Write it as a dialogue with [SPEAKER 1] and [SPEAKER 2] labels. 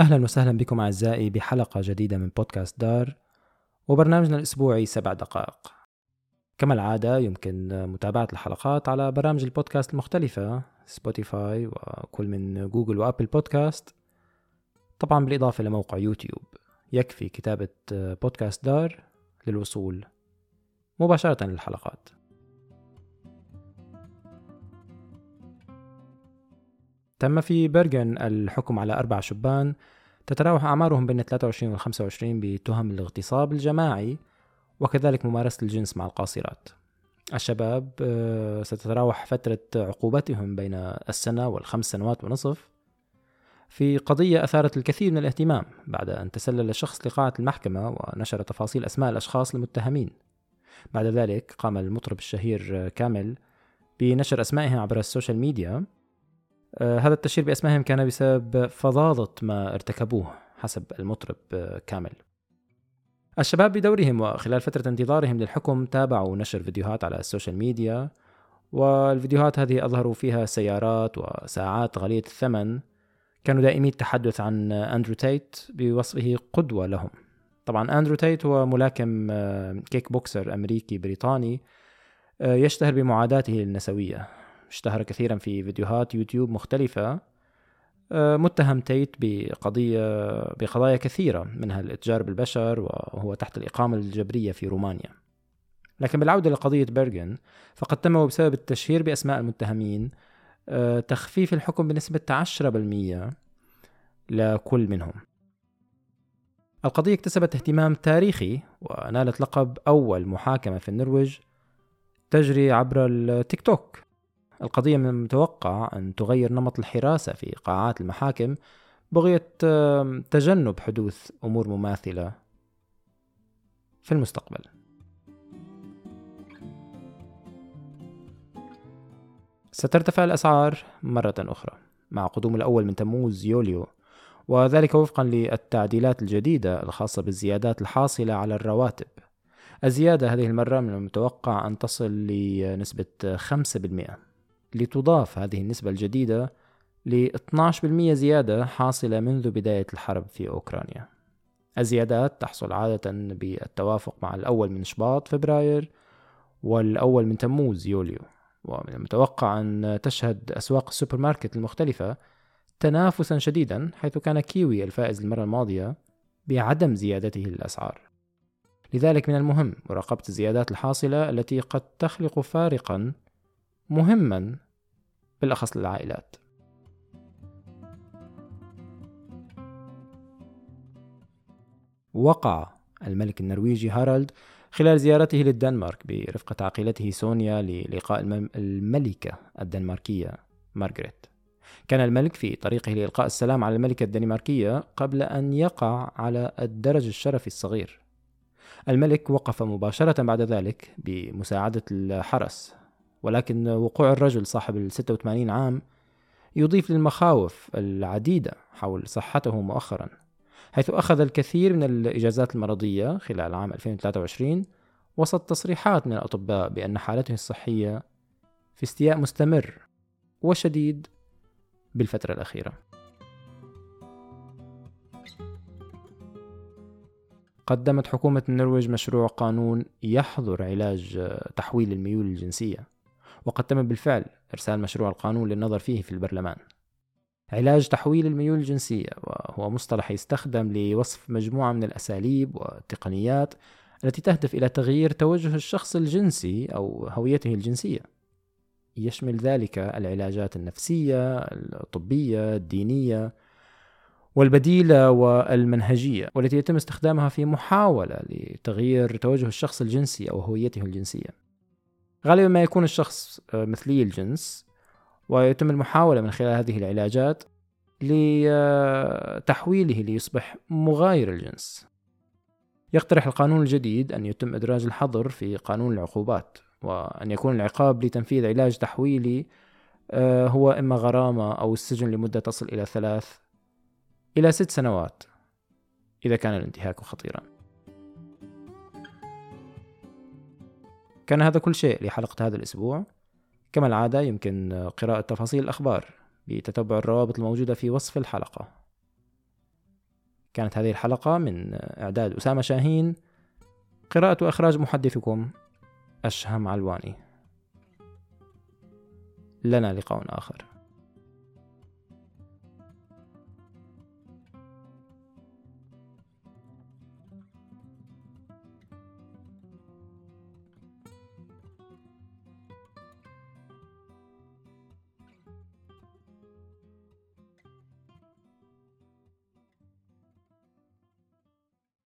[SPEAKER 1] أهلا وسهلا بكم أعزائي بحلقة جديدة من بودكاست دار وبرنامجنا الأسبوعي سبع دقائق. كما العادة يمكن متابعة الحلقات على برامج البودكاست المختلفة سبوتيفاي وكل من جوجل وأبل بودكاست طبعا بالإضافة لموقع يوتيوب. يكفي كتابة بودكاست دار للوصول مباشرة للحلقات. تم في برغن الحكم على أربع شبان تتراوح أعمارهم بين 23 و 25 بتهم الاغتصاب الجماعي وكذلك ممارسة الجنس مع القاصرات. الشباب آه، ستتراوح فترة عقوبتهم بين السنة والخمس سنوات ونصف. في قضية أثارت الكثير من الاهتمام بعد أن تسلل شخص لقاعة المحكمة ونشر تفاصيل أسماء الأشخاص المتهمين. بعد ذلك قام المطرب الشهير كامل بنشر أسمائهم عبر ال social media. آه، هذا التشهير بأسمائهم كان بسبب فظاظة ما ارتكبوه حسب المطرب آه، كامل. الشباب بدورهم وخلال فترة انتظارهم للحكم تابعوا نشر فيديوهات على ال social media والفيديوهات هذه أظهروا فيها سيارات وساعات غالية الثمن. كانوا دائمي التحدث عن أندرو تيت بوصفه قدوة لهم. طبعا أندرو تيت هو ملاكم آه، kickboxer أمريكي بريطاني يشتهر بمعاداته للنسوية اشتهر كثيرا في فيديوهات يوتيوب مختلفة آه، متهم تيت بقضية بقضايا كثيرة منها الإتجار بالبشر وهو تحت الإقامة الجبرية في رومانيا. لكن بالعودة لقضية بيرغن فقد تم وبسبب التشهير بأسماء المتهمين آه، تخفيف الحكم بنسبة 10% لكل منهم. القضية اكتسبت اهتمام تاريخي ونالت لقب أول محاكمة في النرويج تجري عبر التيك توك. القضية من المتوقع أن تغير نمط الحراسة في قاعات المحاكم بغية تجنب حدوث أمور مماثلة في المستقبل. سترتفع الأسعار مرة أخرى مع قدوم الأول من تموز يوليو وذلك وفقا للتعديلات الجديدة الخاصة بالزيادات الحاصلة على الرواتب. الزيادة هذه المرة من المتوقع أن تصل لنسبة 5% لتضاف هذه النسبة الجديدة ل 12% زيادة حاصلة منذ بداية الحرب في أوكرانيا. الزيادات تحصل عادة بالتوافق مع الأول من شباط فبراير والأول من تموز يوليو. ومن المتوقع أن تشهد أسواق السوبر ماركت المختلفة تنافسا شديدا حيث كان كيوي الفائز المرة الماضية بعدم زيادته للأسعار. لذلك من المهم مراقبة الزيادات الحاصلة التي قد تخلق فارقا مهما بالأخص للعائلات. وقع الملك النرويجي هارالد خلال زيارته للدنمارك برفقة عقيلته سونيا للقاء الملكة الدنماركية مارغريت. كان الملك في طريقه لإلقاء السلام على الملكة الدنماركية قبل أن يقع على الدرج الشرفي الصغير. الملك وقف مباشرة بعد ذلك بمساعدة الحرس ولكن وقوع الرجل صاحب ال 86 عام يضيف للمخاوف العديدة حول صحته مؤخرا حيث أخذ الكثير من الإجازات المرضية خلال عام 2023 وسط تصريحات من الأطباء بأن حالته الصحية في استياء مستمر وشديد بالفترة الأخيرة. قدمت حكومة النرويج مشروع قانون يحظر علاج تحويل الميول الجنسية وقد تم بالفعل إرسال مشروع القانون للنظر فيه في البرلمان. علاج تحويل الميول الجنسية وهو مصطلح يستخدم لوصف مجموعة من الأساليب والتقنيات التي تهدف إلى تغيير توجه الشخص الجنسي أو هويته الجنسية. يشمل ذلك العلاجات النفسية الطبية الدينية والبديلة والمنهجية والتي يتم استخدامها في محاولة لتغيير توجه الشخص الجنسي أو هويته الجنسية. غالبا ما يكون الشخص آه، مثلي الجنس ويتم المحاولة من خلال هذه العلاجات لتحويله ليصبح مغاير الجنس. يقترح القانون الجديد أن يتم إدراج الحظر في قانون العقوبات وأن يكون العقاب لتنفيذ علاج تحويلي آه، هو إما غرامة أو السجن لمدة تصل إلى ثلاث إلى ست سنوات إذا كان الانتهاك خطيرا. كان هذا كل شيء لحلقة هذا الأسبوع. كما العادة يمكن قراءة تفاصيل الأخبار بتتبع الروابط الموجودة في وصف الحلقة. كانت هذه الحلقة من إعداد أسامة شاهين. قراءة وإخراج محدثكم أشهم علواني. لنا لقاء آخر.